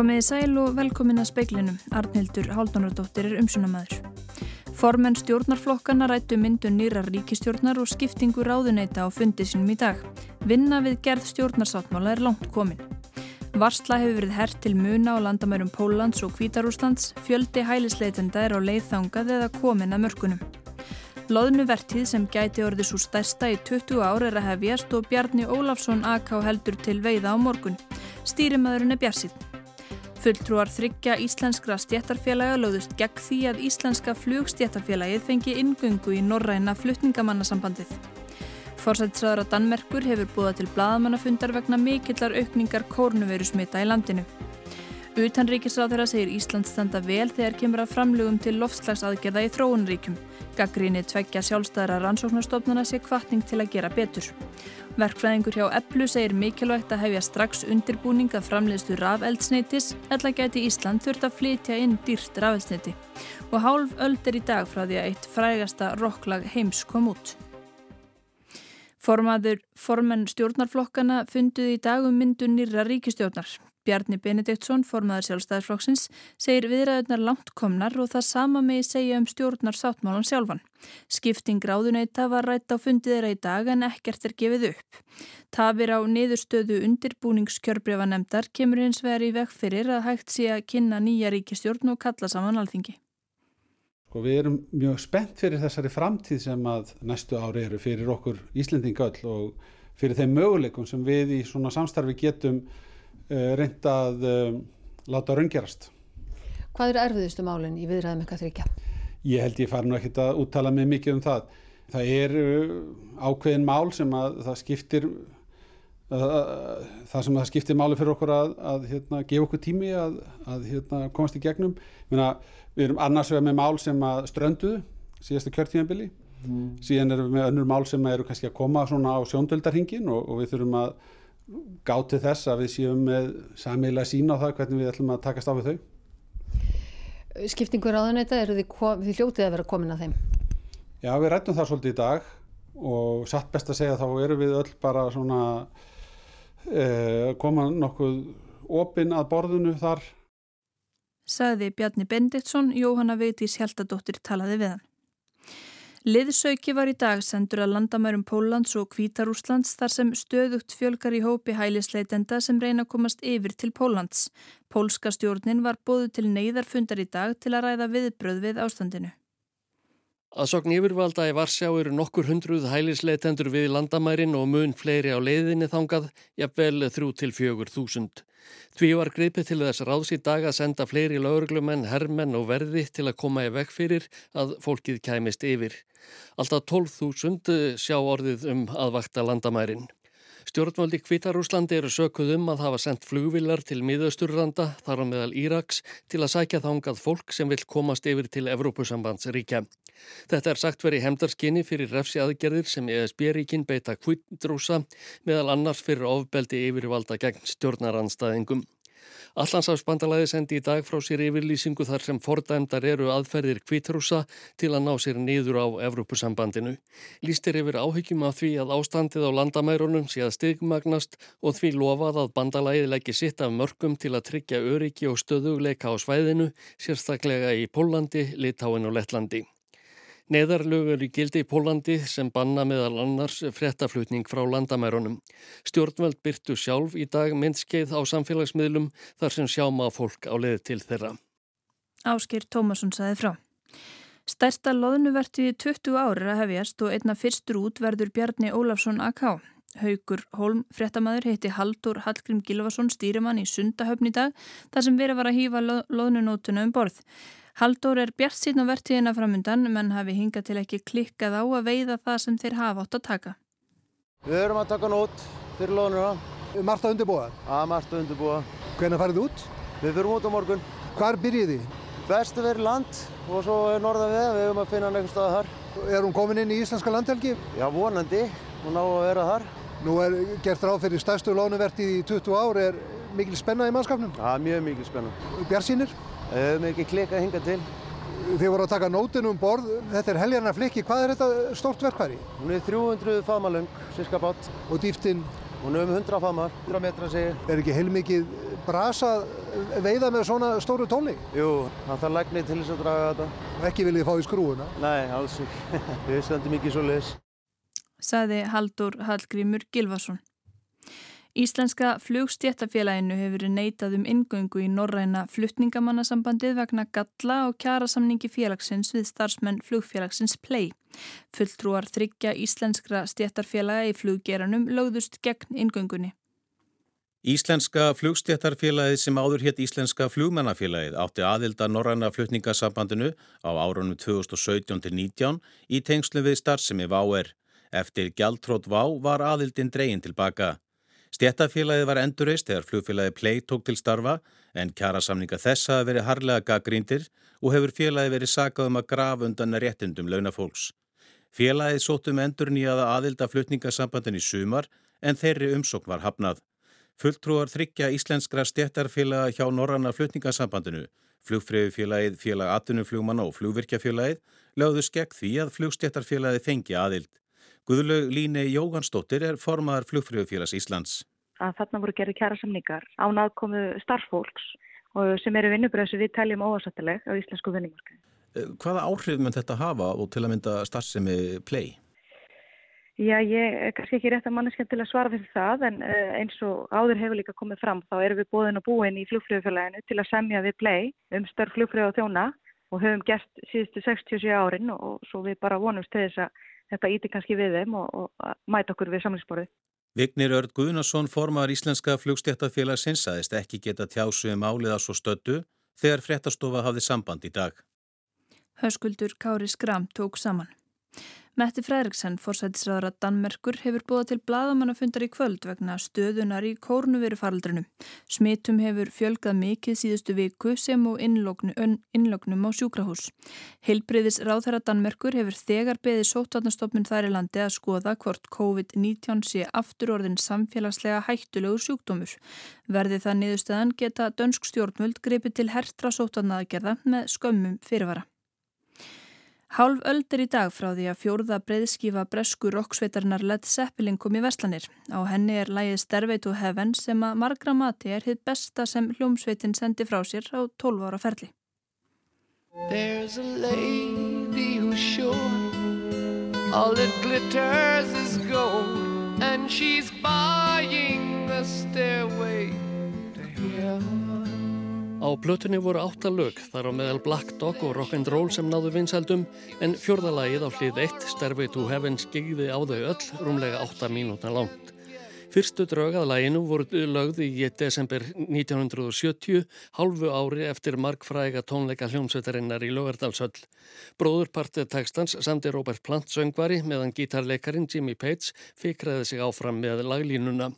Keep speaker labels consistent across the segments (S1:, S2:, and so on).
S1: Komiði sæl og velkomin að speiklinum. Arnhildur Haldunardóttir er umsunamæður. Formenn stjórnarflokkana rættu myndu nýra ríkistjórnar og skiptingu ráðuneyta á fundi sinum í dag. Vinna við gerð stjórnarsáttmála er langt komin. Varsla hefur verið hert til muna á landamærum Póllands og Kvítarúslands, fjöldi hælisleitenda er á leiðþangað eða komin að mörkunum. Lóðnuvertið sem gæti orðið svo stærsta í 20 ár er að hefjast og Bjarni Ólafsson AK heldur til veiða á morgun. Stýrimaðurinn er Bjarsinn. Fulltrúar þryggja íslenskra stjættarfélaga lögðust gegn því að íslenska flugstjættarfélagið fengi ingöngu í norræna flutningamannasambandið. Forsætsræður á Danmerkur hefur búið til bladamannafundar vegna mikillar aukningar kórnuverusmita í landinu. Utanríkisráð þeirra segir Ísland standa vel þegar kemur að framlugum til loftslagsaðgerða í þróunríkjum. Gaggríni tveggja sjálfstæðara rannsóknarstofnuna sé kvartning til að gera betur. Verkfræðingur hjá Eplu segir mikilvægt að hefja strax undirbúning að framleiðstu rafeldsneitis eða gæti Ísland þurft að flytja inn dýrt rafeldsneiti. Og hálf öld er í dag frá því að eitt frægasta rocklag heims kom út. Formaður formenn stjórnarflokkana funduði í dag um myndu nýra ríkistjórnar. Bjarni Benediktsson, formaður sjálfstæðarflokksins, segir viðræðunar langt komnar og það sama með segja um stjórnar sáttmálan sjálfan. Skipting ráðuneyta var rætt á fundið þeirra í dag en ekkert er gefið upp. Tafir á niðurstöðu undirbúningskjörbrefa nefndar kemur hins vegar í vekk fyrir að hægt sé að kynna nýja ríkistjórn og kalla saman alþingi.
S2: Sko við erum mjög spennt fyrir þessari framtíð sem að næstu ári eru fyrir okkur Íslendinga öll og fyrir þeim möguleikum sem við í svona samstarfi getum Eh, reynd að um, láta raungerast.
S3: Hvað eru erfiðustu málinn í viðræðum eitthvað þryggja?
S2: Ég held ég fari nú ekkert að úttala mig mikið um það. Það er ákveðin mál sem að það skiptir það sem það skiptir máli fyrir okkur að, að hérna, gefa okkur tími að, að hérna, komast í gegnum Minna, við erum annars vegar með mál sem að strönduðu síðasta kjörtíðanbili mm. síðan erum við með önnur mál sem eru kannski að koma á sjóndöldarhingin og, og við þurfum að gáti þess að við séum með samiðlega sína á það hvernig við ætlum að takast á við þau.
S3: Skiptingur á þennan þetta, eru þið, þið hljótið að vera komin að þeim?
S2: Já, við rættum það svolítið í dag og satt best að segja þá eru við öll bara svona eh, koma nokkuð opinn að borðinu þar.
S1: Saði Bjarni Benditsson, Jóhanna Veitis Hjaltadóttir talaði við hann. Liðsauki var í dag sendur að landamærum Póllands og Kvítarúslands þar sem stöðugt fjölgar í hópi hælisleitenda sem reyna að komast yfir til Póllands. Pólska stjórnin var bóðu til neyðarfundar í dag til að ræða viðbröð við ástandinu.
S4: Að sokn yfirvalda í Varsjá eru nokkur hundruð hælisleitendur við landamærin og mun fleiri á leiðinni þangað, jafnvel þrjú til fjögur þúsund. Því var greipið til þess ráðs í dag að senda fleiri lauruglumenn, hermenn og verði til að koma í vekk fyrir að fólkið kæmist yfir. Alltaf 12.000 sjá orðið um að vakta landamærin. Stjórnvaldi Kvítarúslandi eru sökuð um að hafa sendt flugvilar til miðausturranda, þar á meðal Íraks, til að sækja þángað fólk sem vil komast yfir til Evrópusambandsríkja. Þetta er sagt verið hemdarskinni fyrir refsi aðgerðir sem ESB-ríkin beita Kvítrúsa, meðal annars fyrir ofbeldi yfirvalda gegn stjórnaranstæðingum. Allansáfsbandalæði sendi í dag frá sér yfirlýsingu þar sem fordæmdar eru aðferðir kvitrúsa til að ná sér niður á Evrópusambandinu. Lýstir yfir áhyggjum af því að ástandið á landamærunum sé að stigmagnast og því lofað að bandalæði leggi sitt af mörgum til að tryggja öryggi og stöðugleika á svæðinu, sérstaklega í Pólandi, Litáin og Lettlandi. Neðarlögur í gildi í Pólandi sem banna meðal annars fréttaflutning frá landamærunum. Stjórnveld byrtu sjálf í dag myndskeið á samfélagsmiðlum þar sem sjáma fólk á leið til þeirra.
S1: Áskir Tómasson saði frá. Stærsta loðnuverti í 20 ári að hefjast og einna fyrstur út verður Bjarni Ólafsson AK. Haugur Holm, fréttamaður, heiti Haldur Hallgrim Gilvason, stýrimann í Sundahöfn í dag, þar sem verið var að hýfa loðnunótuna um borð. Haldur er bjart síðan á vertíðina framundan menn hafi hingað til ekki klikkað á að veiða það sem þeir hafa átt að taka.
S5: Við höfum að taka nót fyrir loðnuna.
S6: Marta undirbúa?
S5: Já, Marta undirbúa.
S6: Hvernig farið þið út?
S5: Við fyrir út á morgun.
S6: Hvar byrjið þið?
S5: Bestu verið land og svo er norðan við. Við höfum að finna einhver stað þar.
S6: Er hún komin inn í Íslandska landhelgi?
S5: Já, vonandi. Hún á að vera þar.
S6: Nú er gert ráð fyrir stærstu loðnuvertið í 20 ár. Er mikil spenna í mannskapnum?
S5: Já, mjög mikil spenna.
S6: Bjarsínir?
S5: Við höfum ekki klikkað hinga til.
S6: Þið voru að taka nótinu um borð, þetta er heljarnar flikki, hvað er þetta stórt verkværi?
S5: Hún er 300 famalung, cirka bát.
S6: Og dýftinn?
S5: Hún er um 100 famar, 100 metra segi.
S6: Er ekki heilmikið brasa veiða með svona stóru tóli?
S5: Jú, það þarf lækni til þess að draga þetta.
S6: Ekki viljið fá í skrúuna?
S5: Nei, alls ekki. Við stöndum ekki svo leiðis.
S1: Saði Haldur Hallgrímur Gilvason. Íslenska flugstjéttafélaginu hefur neitað um ingöngu í norræna fluttningamannasambandið vegna galla og kjarasamningi félagsins við starfsmenn flugfélagsins Play. Fulltrúar þryggja íslenskra stjéttarfélaga í fluggeranum lögðust gegn ingöngunni.
S7: Íslenska flugstjættarfélagið sem áður hétt Íslenska flugmennafélagið átti aðilda Norræna flutningasambandinu á árunum 2017-19 í tengslu við starfsemi VÁR. Eftir gjaldtrótt VÁ var aðildin dregin tilbaka. Stjættarfélagið var endurist þegar flugfélagið Play tók til starfa en kjærasamninga þessa hafi verið harlega gaggríndir og hefur félagið verið sakað um að grafa undan réttindum launafólks. Félagið sóttum endur nýjaða aðilda flutningasambandin í sumar en þeirri umsókn var hafnað. Fulltrúar þryggja íslenskra stjættarfélaga hjá Norranna flutningasambandinu, flugfröðufélagið, félag atvinnuflugmanna og flugvirkjafélagið lögðu skegg því að flugstjættarfélagið fengi aðild. Guðlaug Líni Jóhansdóttir er formaðar flugfröðufélags Íslands.
S8: Að þarna voru gerði kjæra samningar án aðkomu starffólks sem eru vinnubröð sem við teljum óasættileg á íslensku vinnumarkaði.
S7: Eh, hvaða áhrif mun þetta hafa og til að mynda starfsemi play?
S8: Já, ég er kannski ekki rétt að manneskja til að svara fyrir það en eh, eins og áður hefur líka komið fram þá erum við bóðin og búin í flugflögufélaginu til að semja við play um störf flugflögu og þjóna og höfum gert síðustu 67 árin og svo við bara vonumst til þess að þetta íti kannski við þeim og, og mæta okkur við samlingsborði.
S7: Vignir Örd Guðnarsson formar Íslenska flugstjættafélagsins aðeist ekki geta tjásu um áliða svo stöttu þegar frettastofa hafði samband í dag.
S1: Höskuldur Kári Skram tók saman. Metti Fredriksson, forsætisraðara Danmerkur, hefur búið til bladamannafundar í kvöld vegna stöðunar í kórnuverufaraldrunum. Smitum hefur fjölgað mikið síðustu viku sem og innlognum á sjúkrahús. Hilbriðis ráðherra Danmerkur hefur þegar beðið sótvarnastofnun þær í landi að skoða hvort COVID-19 sé afturorðin samfélagslega hættulegur sjúkdómur. Verði það niðurstöðan geta dönsk stjórnvöld gripið til hertra sótvarnaðagerða með skömmum fyrirvara. Hálf öldur í dag frá því að fjórða breyðskífa bresku roksveitarinnar Led Zeppelin kom í Vestlanir. Á henni er lægið Stairway to Heaven sem að margra mati er hitt besta sem hljómsveitin sendi frá sér á 12 ára ferli. There's a lady who's sure All that glitters is gold And she's buying a stairway to heaven
S4: Á plötunni voru átta lög, þar á meðal Black Dog og Rock'n'Roll sem náðu vinsældum, en fjörðalagið á hlið 1, Stairway to Heaven, skegði á þau öll, rúmlega 8 mínúta langt. Fyrstu drög að læginu voru lögði í desember 1970, halvu ári eftir markfræga tónleika hljómsveitarinnar í Lögardalshöll. Bróðurpartið tekstans samti Robert Plant söngvari meðan gítarleikarin Jimmy Page fikraði sig áfram með laglínuna.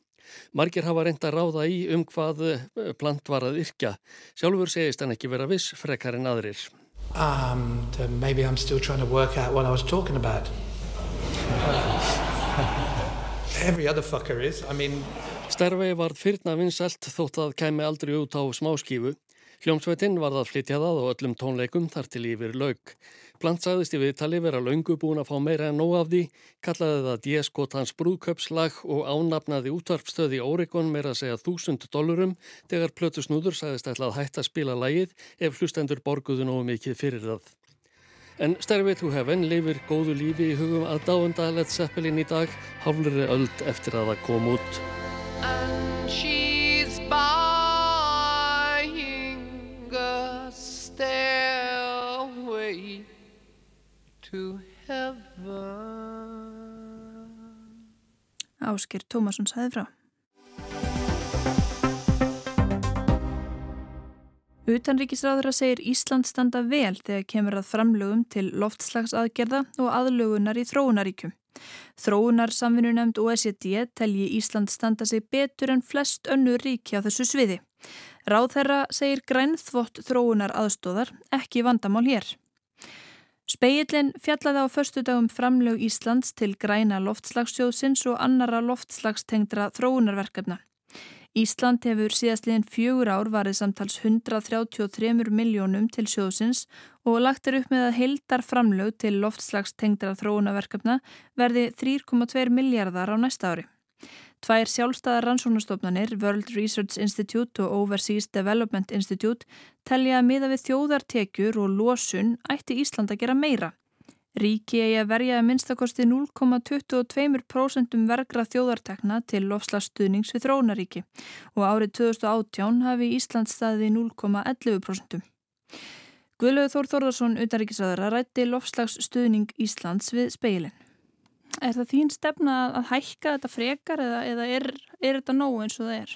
S4: Margir hafa reynda að ráða í um hvað eh, plant var að yrkja. Sjálfur segist hann ekki vera viss frekar en aðrir. Um, maybe I'm still trying to work out what I was talking about. Every other fucker is, I mean... Stervei var fyrna vinsalt þótt að kæmi aldrei út á smáskífu. Hljómsveitinn var það flytjað að og öllum tónleikum þar til yfir laug. Plant sagðist í viðtali vera laungu búin að fá meira en nóg af því, kallaði það D-skotans brúðköpslag og ánafnaði útvarpstöði Oregon meira að segja þúsund dólarum þegar Plötu Snúður sagðist ætla að hætta að spila lægið ef hlustendur borguðu nógu mikið fyrir það. En Stairway to Heaven lifir góðu lífi í hugum að dáenda Led Zeppelin í dag, hafluri öld eftir að það kom út. To heaven Ásker Tómasson sæði frá Utanríkisráður að segir Ísland standa vel þegar kemur að framlögum til loftslagsaðgerða og aðlögunar í þróunaríkjum. Þróunar samvinnu nefnd OECD telji Ísland standa sig betur en flest önnur ríki á þessu sviði. Ráð þeirra segir grænþvott þróunar aðstóðar ekki vandamál hér. Speillin fjallaði á förstu dagum framlög Íslands til græna loftslagssjóðsins og annara loftslagstengdra þróunarverkefna.
S1: Ísland hefur síðastliðin fjögur ár varið samtals 133 miljónum til sjóðsins og lagt er upp með að heildar framlög til loftslagstengdra þróunaverkefna verði 3,2 miljardar á næsta ári. Tvær sjálfstæðar rannsóknastofnanir, World Research Institute og Overseas Development Institute, telja að miða við þjóðartekjur og losun ætti Ísland að gera meira. Ríki eigi að verja að minnstakosti 0,22% vergra þjóðartekna til lofslagsstuðnings við þróunaríki og árið 2018 hafi Ísland staði 0,11%. Guðlegu Þór Þórðarsson, utaríkisaðara, rætti lofslagsstuðning Íslands við speilin. Er það þín stefna að hækka þetta frekar eða, eða er, er þetta nóg eins og það er?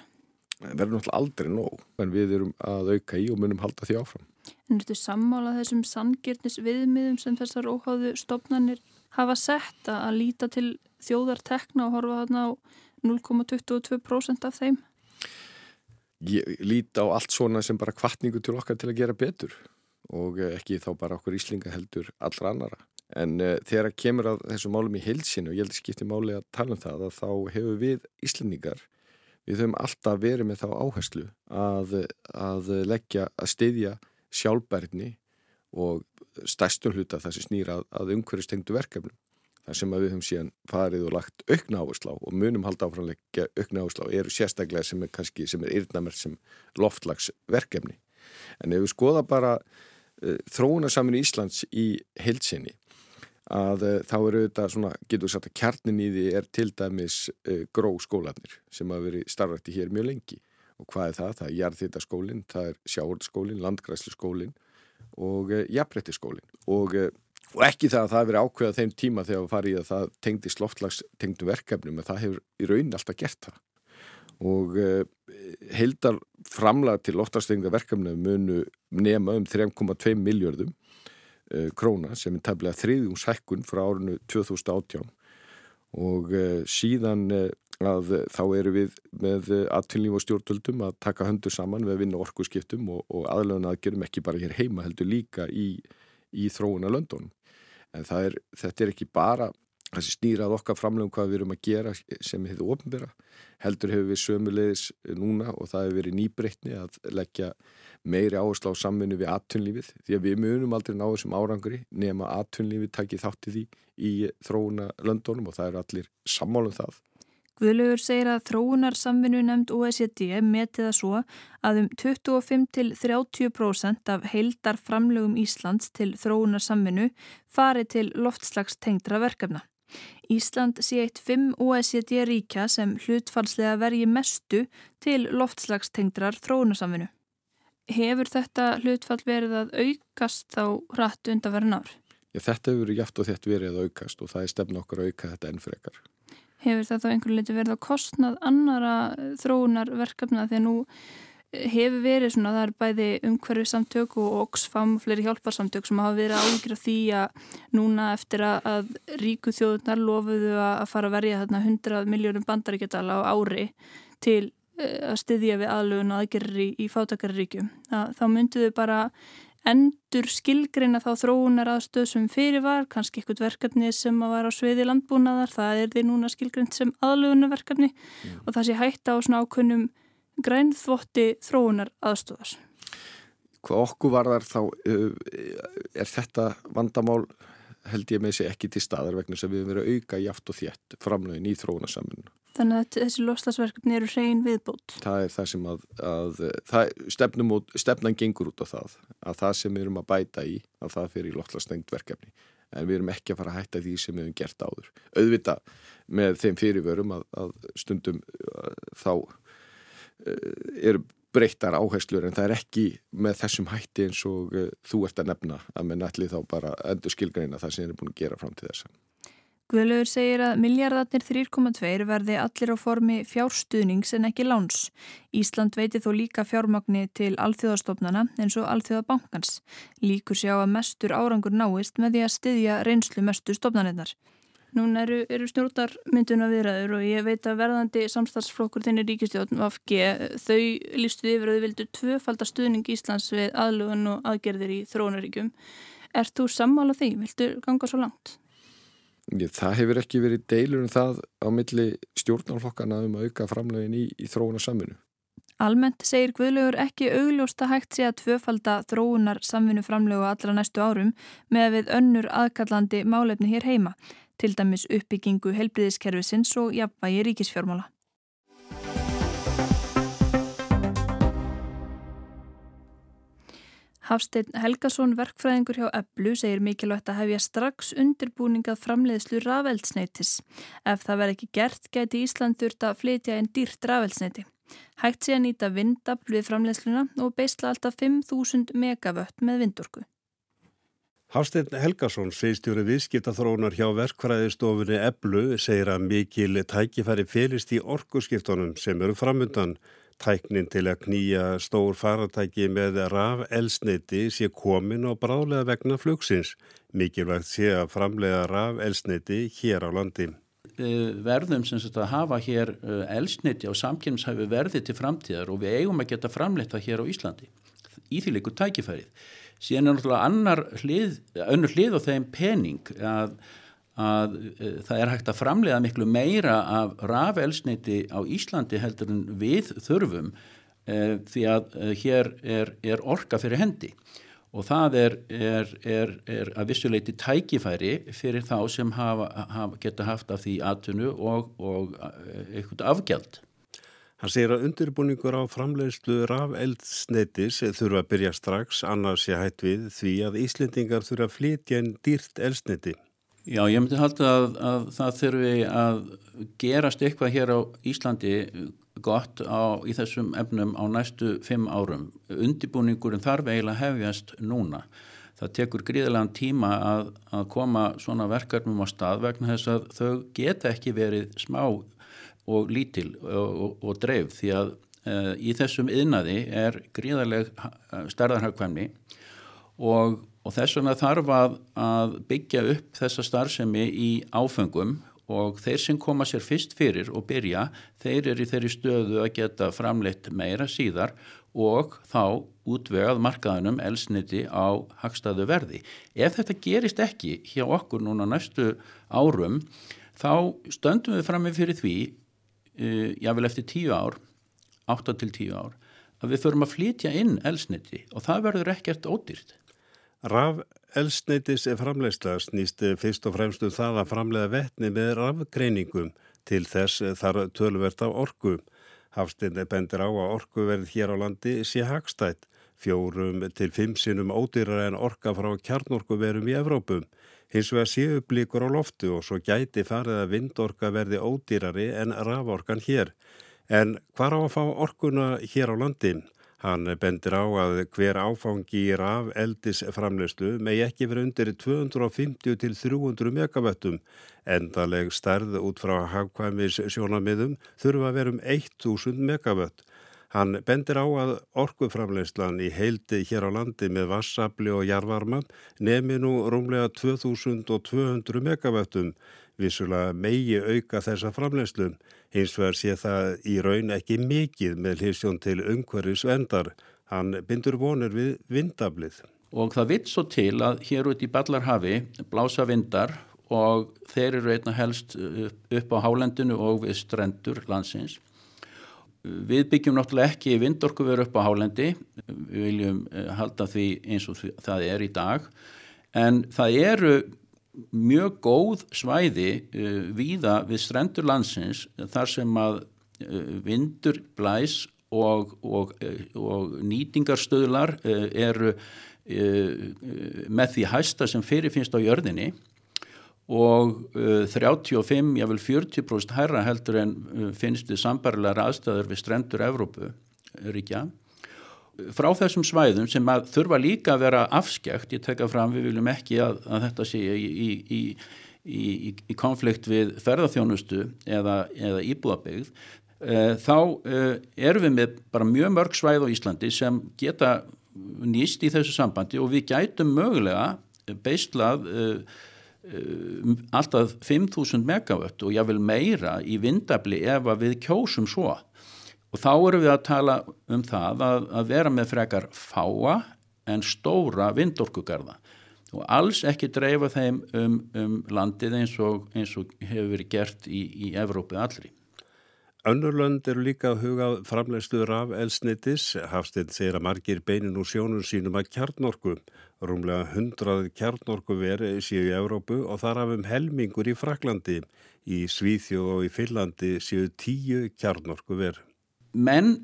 S9: Það verður náttúrulega aldrei nóg, en við erum að auka í og munum halda því áfram.
S1: En ertu sammála þessum sangirnis viðmiðum sem þessar óháðu stopnarnir hafa sett að líta til þjóðartekna og horfa þarna á 0,22% af þeim?
S9: Ég líti á allt svona sem bara kvartningu til okkar til að gera betur og ekki þá bara okkur íslinga heldur allra annara. En uh, þegar kemur að þessu málum í heilsinu og ég held að skipti máli að tala um það að þá hefur við íslendingar, við höfum alltaf verið með þá áherslu að, að leggja, að styðja sjálfbærni og stærstum hluta það sem snýra að, að umhverjastengdu verkefnum. Það sem við höfum síðan farið og lagt aukna áherslu á og munum halda áframleggja aukna áherslu á eru sérstaklega sem er kannski sem er yrnamert sem loftlagsverkefni. En ef við skoða bara uh, þróunarsaminu Íslands í heilsinni að uh, þá eru þetta svona, getur við sagt að kjarnin í því er til dæmis uh, gró skólanir sem hafa verið starfrætti hér mjög lengi. Og hvað er það? Það er jarðhýttaskólinn, það er sjáurðskólinn, landgræsluskólinn og uh, jafnrættiskólinn og, og ekki það að það hefur verið ákveðað þeim tíma þegar það farið að það tengdi sloftlags tengdu verkefnum en það hefur í raunin alltaf gert það. Og heildar framlag til loftlagstegna verkefnum munu nema um 3,2 miljardum uh, króna sem er tæmlega þriðjungshækkun frá árinu 2018 og uh, síðan uh, að þá eru við með aðtunlíf og stjórnvöldum að taka höndu saman við að vinna orkuskiptum og, og aðlöfun aðgerum ekki bara hér heima heldur líka í, í þróuna löndunum. En er, þetta er ekki bara þessi snýrað okkar framlegum hvað við erum að gera sem hefur ofnbæra heldur hefur við sömulegis núna og það hefur verið nýbreytni að leggja meiri áherslu á samvinnu við aðtunlífið því að við munum aldrei ná þessum árangri nema aðtunlífið takið þátti því í þróuna löndunum og það er allir sammálum það.
S1: Guðlaugur segir að þróunar samvinnu nefnd OECD metið að svo að um 25-30% af heildar framlegum Íslands til þróunar samvinnu fari til loftslagstengdra verkefna. Ísland sé eitt fimm OECD ríkja sem hlutfalslega vergi mestu til loftslagstengdrar þróunarsamvinnu. Hefur þetta hlutfall verið að aukast þá hratt undanverðin ár?
S9: Já, þetta hefur verið jæft og þetta verið að aukast og það er stefn okkur að auka þetta enn frekar.
S1: Hefur þetta þá einhvern leiti verið á kostnað annara þróunarverkefna þegar nú hefur verið svona, það er bæði umhverfið samtök og Oxfam og fleiri hjálparsamtök sem hafa verið ágjur af því að núna eftir að, að ríku þjóðunar lofuðu að fara að verja þarna 100 miljónum bandaríkjadala á ári til uh, að styðja við aðlugun aðgerri í, í fátakaríkjum. Þá mynduðu bara endur skilgreina þá þróunar aðstöð sem fyrir var, kannski eitthvað verkefni sem að var á sveiði landbúnaðar, það er því núna skilgreint sem aðlugunarverkefni mm. og það sé hætta á svona ákunnum grænþvotti þróunar aðstöðars.
S9: Hvað okkur varðar þá uh, er þetta vandamál held ég með þessi ekki til staðar vegna sem við erum verið að auka jáft og þétt framlögin í þróunarsaminu.
S1: Þannig að þessi loslasverkefni eru hrein viðbót.
S9: Það er það sem að, að það, stefnum, stefnan gengur út á það að það sem við erum að bæta í að það fyrir loslasnengt verkefni en við erum ekki að fara að hætta því sem við hefum gert áður. Auðvita með þeim fyrirvörum að, að stundum að, þá uh, eru breyttar áherslur en það er ekki með þessum hætti eins og uh, þú ert að nefna að með nætli þá bara endur skilgreina það sem þið er búin að gera fram til þessa.
S1: Guðlaugur segir að miljardarnir 3,2 verði allir á formi fjárstuðnings en ekki láns. Ísland veiti þó líka fjármagni til alþjóðastofnana eins og alþjóðabankans. Líkur sjá að mestur árangur náist með því að styðja reynslu mestu stofnanirnar. Núna eru, eru snjórnarmynduna viðræður og ég veit að verðandi samstagsflokkur þinni ríkistjórn VFG, þau lístu yfir að þau vildu tvöfalda stuðning Íslands við aðlugun og aðgerðir í þróunaríkjum. Er þú sammála því? Viltu ganga svo langt?
S9: Það hefur ekki verið deilur um það á milli stjórnarflokkana um að auka framlegin í, í þróuna saminu.
S1: Almennt segir Guðlaugur ekki augljósta hægt sé að tvöfalda þróunar samvinnu framlegu allra næstu árum með við önnur aðkallandi málefni hér heima, til dæmis uppbyggingu helbriðiskerfisins og jafnvægi ríkisfjármála. Hafstein Helgason, verkfræðingur hjá Eblu, segir mikilvægt að hefja strax undirbúningað framleiðslu rafeldsneitis. Ef það verð ekki gert, gæti Ísland þurft að flytja einn dýrt rafeldsneiti. Hægt sé að nýta vindafl við framleiðsluna og beisla alltaf 5.000 megavött með vindorku.
S10: Hafstein Helgason, sveistjóri viðskiptathrónar hjá verkfræðistofunni Eblu, segir að mikil tækifæri félist í orkuskiptunum sem eru framundan. Tæknin til að knýja stór faratæki með raf elsneiti sé komin og brálega vegna flugsins. Mikilvægt sé að framlega raf elsneiti hér á landi.
S11: Verðum sem sagt að hafa hér eh, elsniti á samkynnshafi verði til framtíðar og við eigum að geta framleita hér á Íslandi í því leikur tækifærið. Síðan er náttúrulega annar hlið, önnur hlið á þeim pening að, að e, það er hægt að framlega miklu meira af rafelsniti á Íslandi heldur en við þurfum e, því að e, hér er, er orka fyrir hendi og það er, er, er, að vissuleiti tækifæri fyrir þá sem hafa, hafa, geta haft af því atvinnu og, og eh, eitthvað afgjald.
S10: Hann segir að undirbúningur á framleiðslu rafeldsneitis þurfa að byrja strax annars sé hætt við því að Íslendingar þurfa að flytja en dýrt elsneiti.
S11: Já, ég myndi halda að, að það þurfi að gerast eitthvað hér á Íslandi gott á, í þessum efnum á næstu fimm árum. Undibúningurinn þarf eiginlega hefjast núna. Það tekur gríðilegan tíma að, að koma svona verkefnum á stað vegna þess að þau geta ekki verið smá og lítil og, og, dreif því að e, í þessum yðnaði er gríðaleg stærðarhagkvæmni og, og þess vegna þarf að, að byggja upp þessa starfsemi í áfengum og þeir sem koma sér fyrst fyrir og byrja, þeir eru í þeirri stöðu að geta framleitt meira síðar og þá útvegað markaðunum elsniti á hagstaðu verði. Ef þetta gerist ekki hjá okkur núna næstu árum, þá stöndum við fram með fyrir því, uh, jável eftir tíu ár, 8 til 10 ár, að við förum að flytja inn elsniti og það verður ekkert ódýrt.
S10: Raf Elsneitis framlegsla snýst fyrst og fremst um það að framlega vettni með rafgreiningum til þess þar tölvert af orgu. Hafstinni bendir á að orguverð hér á landi sé hagstætt, fjórum til fimm sinum ódýrar en orga frá kjarnorkuverum í Evrópum. Hins vegar séu blíkur á loftu og svo gæti farið að vindorga verði ódýrari en raforgan hér. En hvar á að fá orguna hér á landin? Hann bendir á að hver áfangi í raf eldisframleyslu megi ekki verið undir 250 til 300 megavöttum. Endaleg stærð út frá hafkvæmis sjónamiðum þurfa að vera um 1000 megavött. Hann bendir á að orkuframleyslan í heildi hér á landi með vassabli og jarvarma nemi nú rúmlega 2200 megavöttum. Vissulega megi auka þessa framleyslu. Hins vegar sé það í raun ekki mikið með hlýsjón til umhverjus vendar. Hann bindur vonur við vindablið.
S11: Og það vitt svo til að hér út í Ballarhafi blása vindar og þeir eru einna helst upp á hálendinu og við strendur landsins. Við byggjum náttúrulega ekki vindorkuveru upp á hálendi, við viljum eh, halda því eins og það er í dag, en það eru mjög góð svæði uh, víða við strendur landsins þar sem að uh, vindur blæs og, og, og nýtingarstöðlar uh, eru með því hæsta sem fyrirfinnst á jörðinni og 35, jável 40% herra heldur en finnst við sambarlegar aðstæður við strendur Evrópu ríkja. Frá þessum svæðum sem að þurfa líka að vera afskjækt, ég tekka fram við viljum ekki að, að þetta sé í, í, í, í konflikt við ferðarþjónustu eða, eða íbúðabegð, e, þá erum við með bara mjög mörg svæð á Íslandi sem geta nýst í þessu sambandi og við gætum mögulega beislað e, alltaf 5.000 megavött og jável meira í vindabli ef að við kjósum svo Og þá eru við að tala um það að, að vera með frekar fáa en stóra vindorkugarða og alls ekki dreifa þeim um, um landið eins og, eins og hefur verið gert í, í Evrópu allri.
S10: Önnurlönd eru líka að huga framleiðsluður af elsnitis. Hafstinn segir að margir beinin úr sjónum sínum að kjarnorku. Rúmlega hundrað kjarnorku veri séu í Európu og þar hafum helmingur í Fraklandi. Í Svíþjóð og í Finlandi séu tíu kjarnorku veri.
S11: Menn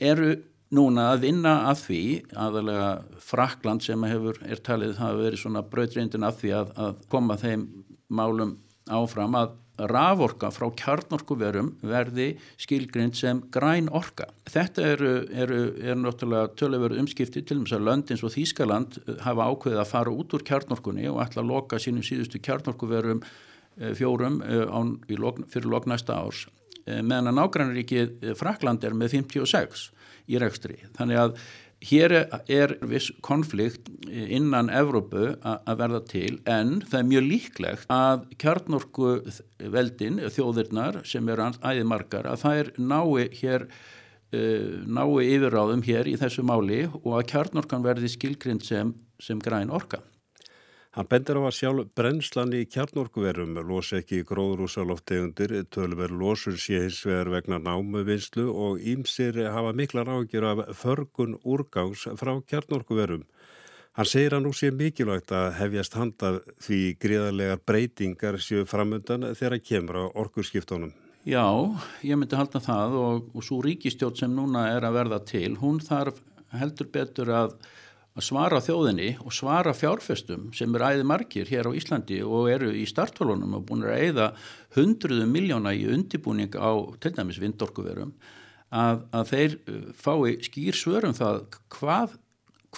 S11: eru núna að vinna að því, aðalega Frakland sem hefur, er talið, hafa verið svona brautrindin að því að, að koma þeim málum áfram að raforka frá kjarnorkuverum verði skilgrind sem græn orka. Þetta eru, eru, eru náttúrulega töluveru umskipti til þess að löndins og Þýskaland eh, hafa ákveðið að fara út úr kjarnorkunni og ætla að loka sínum síðustu kjarnorkuverum eh, fjórum eh, án, lok, fyrir loknæsta árs. Meðan að nágrannaríkið Frakland er með 56 í rekstri. Þannig að Hér er viss konflikt innan Evrópu að verða til en það er mjög líklegt að kjarnorku veldin, þjóðirnar sem eru æðimarkar, að það er nái hér uh, nái yfirráðum hér í þessu máli og að kjarnorkan verði skilgrind sem, sem græn orka.
S10: Hann bendur á að sjálf brennslan í kjarnorkuverum losi ekki gróðrúsaloftegundir, tölver losun sé hins vegar vegna námuvinslu og ímsir hafa miklar ágjör af förgun úrgangs frá kjarnorkuverum. Hann segir að nú sé mikilvægt að hefjast handa því gríðarlegar breytingar séu framöndan þegar kemur á orkurskiptónum.
S11: Já, ég myndi halda það og, og svo ríkistjótt sem núna er að verða til, hún þarf heldur betur að að svara þjóðinni og svara fjárfestum sem er æði margir hér á Íslandi og eru í startfólunum og búin að eigða hundruðu miljóna í undibúning á til dæmis vindorkuverum að, að þeir uh, fái skýr svörum það hvað,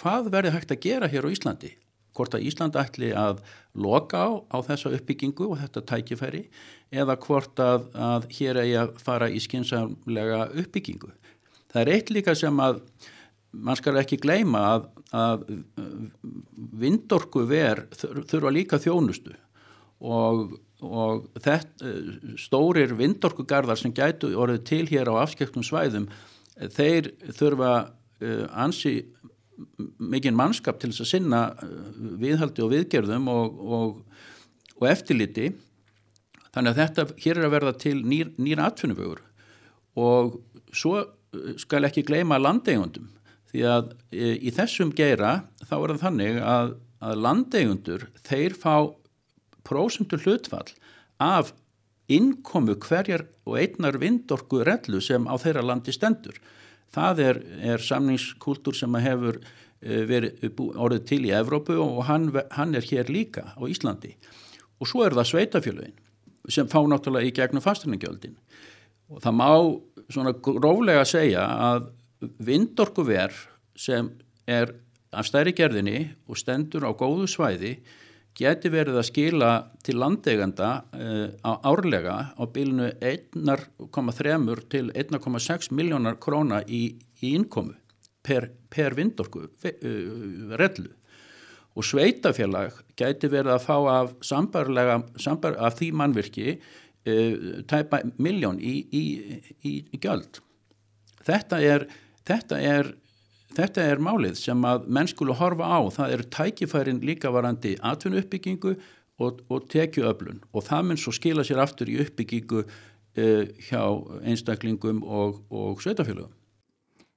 S11: hvað verður hægt að gera hér á Íslandi hvort að Ísland ætli að loka á, á þessa uppbyggingu og þetta tækifæri eða hvort að, að hér eigi að fara í skinsamlega uppbyggingu. Það er eitt líka sem að mann skal ekki gleyma að, að vindorku ver þurfa líka þjónustu. Og, og þetta, stórir vindorkugarðar sem gætu orðið til hér á afskektum svæðum þeir þurfa uh, ansi mikinn mannskap til þess að sinna uh, viðhaldi og viðgerðum og, og, og eftirliti. Þannig að þetta hér er að verða til nýr, nýra atfinnufögur og svo skal ekki gleyma landeigundum því að e, í þessum geira þá er það þannig að, að landeigundur þeir fá prósundur hlutfall af innkomu hverjar og einnar vindorku rellu sem á þeirra landi stendur. Það er, er samningskultúr sem hefur e, verið orðið til í Evrópu og hann, hann er hér líka á Íslandi. Og svo er það sveitafjölögin sem fá náttúrulega í gegnum fastunningjöldin. Og það má svona gróflega segja að vindorkuver sem er af stærri gerðinni og stendur á góðu svæði geti verið að skila til landeganda uh, á árlega á bílinu 1,3 til 1,6 miljónar króna í, í innkomu per, per vindorku uh, rellu. Og sveitafélag geti verið að fá af sambar, af því mannvirki uh, tæpa miljón í, í, í göld þetta er Þetta er, þetta er málið sem að menn skulu horfa á. Það eru tækifærin líka varandi atvinnu uppbyggingu og, og tekju öflun og það mun svo skila sér aftur í uppbyggingu uh, hjá einstaklingum og, og sveitafélögum.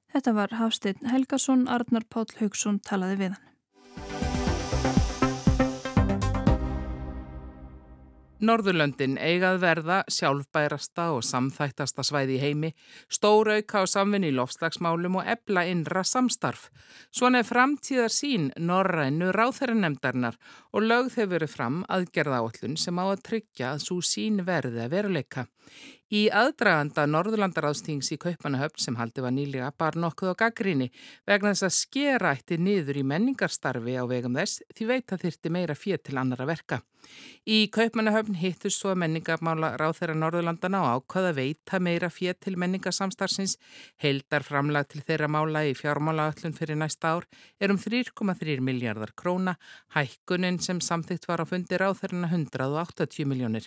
S1: Þetta var Hafstein Helgason, Arnar Páll Haugsson talaði við hann.
S12: Norðurlöndin eigað verða sjálfbærasta og samþættasta svæði í heimi, stórauka á samvinni í lofslagsmálum og ebla innra samstarf. Svona er framtíðar sín norrænu ráþæranemdarnar og lögð hefur verið fram aðgerða áallun sem á að tryggja að svo sín verði að veruleika. Í aðdraganda Norðurlandaráðstings í Kaupanahöfn sem haldi var nýlega bar nokkuð á gaggríni vegna þess að skera ætti niður í menningarstarfi á vegum þess því veit að þyrti meira fér til annara verka. Í Kaupanahöfn hittust svo menningarmála ráð þeirra Norðurlandana og ákvaða veita meira fér til menningarsamstarfsins. Heldar framlag til þeirra mála í fjármálaöllun fyrir næsta ár er um 3,3 miljardar króna, hækkunin sem samþygt var á fundi ráð þeirra 180 miljónir.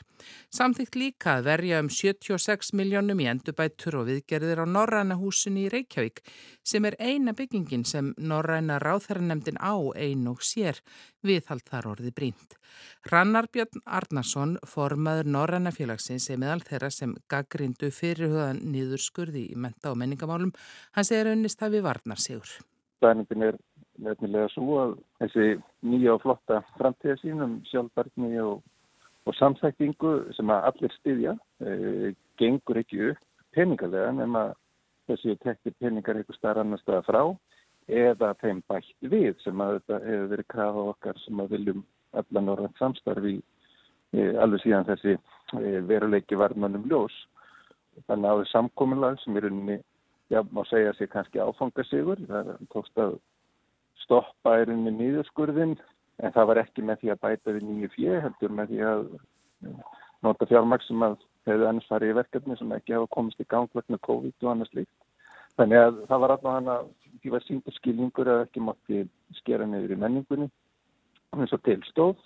S12: Samþygt líka að verja um 70 36 miljónum í endurbætur og viðgerðir á Norræna húsunni í Reykjavík sem er eina byggingin sem Norræna ráþæranemdin á ein og sér viðhald þar orði brínt. Rannar Björn Arnason, formaður Norræna félagsins, er meðal þeirra sem gaggrindu fyrirhugaðan niður skurði í menta og menningamálum. Hann segir unnist að við varnar sigur.
S13: Stæningin er nefnilega svo að þessi nýja og flotta framtíðasínum sjálfbarni og, og samþæktingu sem að allir styðja e, gengur ekki upp peningalega nema þessi tekti peningar eitthvað starf annar staða frá eða þeim bætt við sem að þetta hefur verið krafa okkar sem að viljum allan orðan samstarfi e, alveg síðan þessi e, veruleiki varðmannum ljós. Þannig að það er samkominlag sem er unni, já, má segja sér kannski áfangasigur, það tókst að stoppa er unni nýðurskurðin en það var ekki með því að bæta við nýju fjö heldur með því að eh, nota fjármaks sem að hefðu annars farið í verkefni sem ekki hafa komist í gang vegna COVID og annars líkt. Þannig að það var alltaf hann að því var sínda skilningur að ekki mátti skera neyður í menningunni eins og tilstóð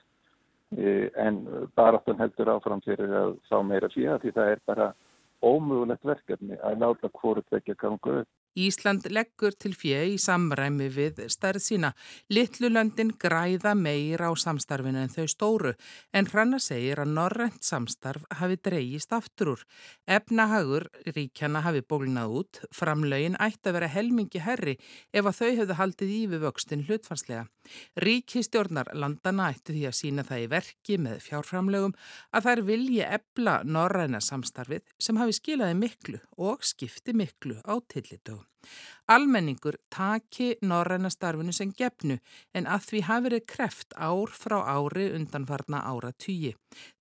S13: eh, en baráttan heldur áfram fyrir að fá meira fjö því það er bara ómögulegt verkefni að láta hvort vekja ganga upp.
S12: Ísland leggur til fjö í samræmi við stærð sína. Littlulöndin græða meira á samstarfinu en þau stóru en hranna segir að norrent samstarf hafi dreyjist aftur úr. Efnahagur ríkjana hafi bólnað út, framlaugin ætti að vera helmingi herri ef að þau hefðu haldið í við vöxtin hlutfarslega. Ríkistjórnar landana ætti því að sína það í verki með fjárframlögum að þær vilji ebla norræna samstarfið sem hafi skilaði miklu og skipti miklu á tillitögum. Almenningur taki norræna starfinu sem gefnu en að því hafi verið kreft ár frá ári undanfarna ára tugi.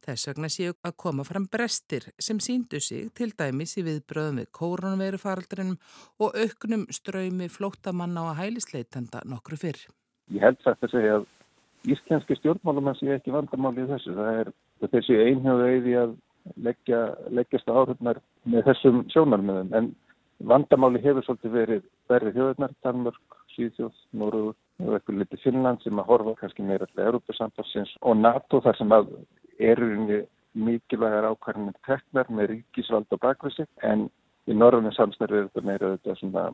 S12: Þess vegna séu að koma fram brestir sem síndu sig til dæmis í viðbröðum við kórunverufaraldrinum og auknum ströymi flótamanna og hælisleitenda nokkru fyrr.
S13: Ég held sagt að segja að íslenski stjórnmálumann sé ekki vandamáli í þessu. Það er þessi einhjóðu eiði að leggja, leggjast áhrifnar með þessum sjónarmiðum en Vandamáli hefur svolítið verið verið þjóðurnar, Danmörk, Svíðjóð, Nóruður og eitthvað litið Finnland sem að horfa kannski meira til Európa-samtalsins og NATO þar sem að eru mikilvægar ákvarðanir teknar með ríkisvald og bakvissi en í norðunum samstærfi er þetta meira þetta svona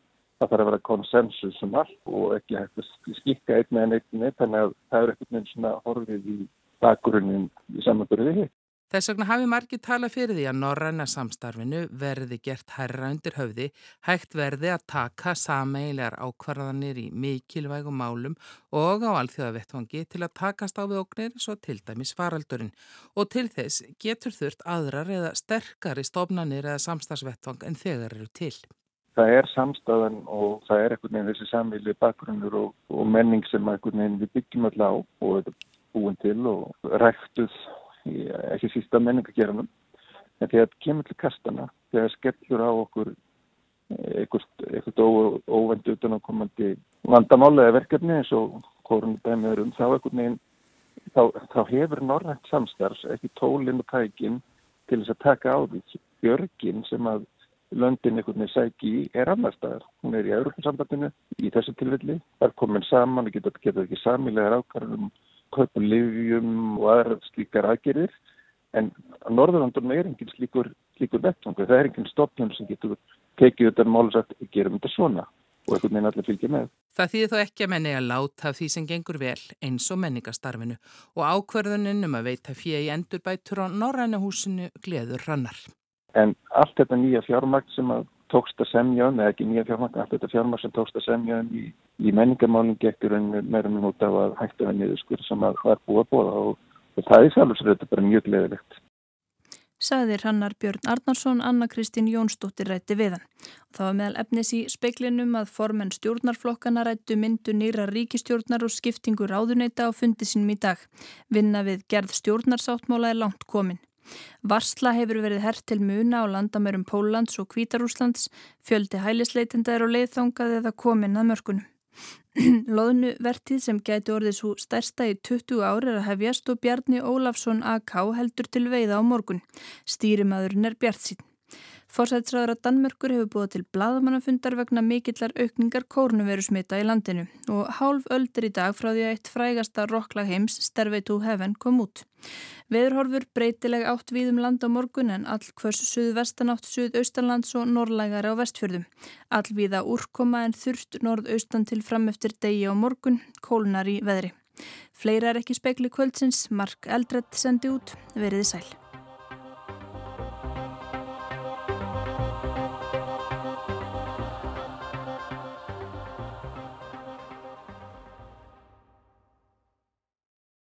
S13: það þarf að vera konsensus um allt og ekki hægt að skikka einn með einn þannig að það er eitthvað með svona horfið í bakgrunin í samanbyrði hitt.
S12: Þess vegna hafi margir tala fyrir því að norræna samstarfinu verði gert herra undir höfði, hægt verði að taka sameilegar ákvarðanir í mikilvægum málum og á alþjóðavettvangi til að takast á við oknir svo til dæmis faraldurinn og til þess getur þurft aðrar eða sterkari stofnanir eða samstagsvettvang en þegar eru til.
S13: Það er samstæðan og það er einhvern veginn þessi samvili bakgrunnur og, og menning sem einhvern veginn við byggjum alltaf á og þetta búin til og ræktuð ekki sísta menningagerðanum en þegar kemur til kastana þegar skellur á okkur eitthvað óvendu utan á komandi vandamálega verkefni eins og korun dæmiður um þá eitthvað neginn þá, þá hefur norrænt samstarfs ekki tólinn og tækin til þess að taka á því björgin sem að löndin einhvern veginn sæki er annar staðar. Hún er í Európa-sambandinu í þessu tilfelli. Það er komin saman og getur, getur ekki samilegar ákvarðum kaupa livjum og aðra slíkar aðgerir en á Norðurlandunum er enginn slíkur, slíkur vettvangur, það er enginn stofnum sem getur tekið þetta mál og gerum þetta svona og einhvern veginn allir fylgja með.
S12: Það þýðir þó ekki að menni að láta því sem gengur vel eins og menningastarfinu og ákverðunin um að veita fjegi endurbætur á Norrænahúsinu gleður rannar.
S13: En allt þetta nýja fjármagt sem að tókst að semja um, eða ekki nýja fjármagn, allt þetta fjármagn sem tókst að semja um í, í menningamálinn gekkur en meira minn út af að hætta það niður skur sem að það er búið að bóða og, og það er sjálfsögur þetta bara mjög gleðilegt.
S1: Saðir hannar Björn Arnarsson, Anna Kristín Jónsdóttir rætti við hann. Það var meðal efnis í speiklinum að formenn stjórnarflokkana rættu myndu nýra ríkistjórnar og skiptingu ráðuneyta á fundi sínum í dag. Vinna við gerð stjórnarsáttmála er langt komin. Varsla hefur verið hert til muna á landamörum Póllands og Kvítarúslands, fjöldi hælisleitenda er á leiðþangað eða komin að mörkunum. Lóðnu vertið sem gæti orðið svo stærsta í 20 ári er að hefjast og Bjarni Ólafsson AK heldur til veiða á morgun. Stýrimaðurinn er Bjart sín. Forsætsræður að Danmörkur hefur búið til bladamannafundar vegna mikillar aukningar kórnuveru smita í landinu og hálf öldur í dag frá því að eitt frægasta rocklag heims, Stairway to Heaven, kom út. Veðurhorfur breytileg átt við um land á morgun en all hvers suðvestanátt, suðaustanlands og norrlægari á vestfjörðum. Allvíða úrkoma en þurft norðaustan til fram eftir degi á morgun, kólnar í veðri. Fleira er ekki spekli kvöldsins, Mark Eldredd sendi út, veriði sæl.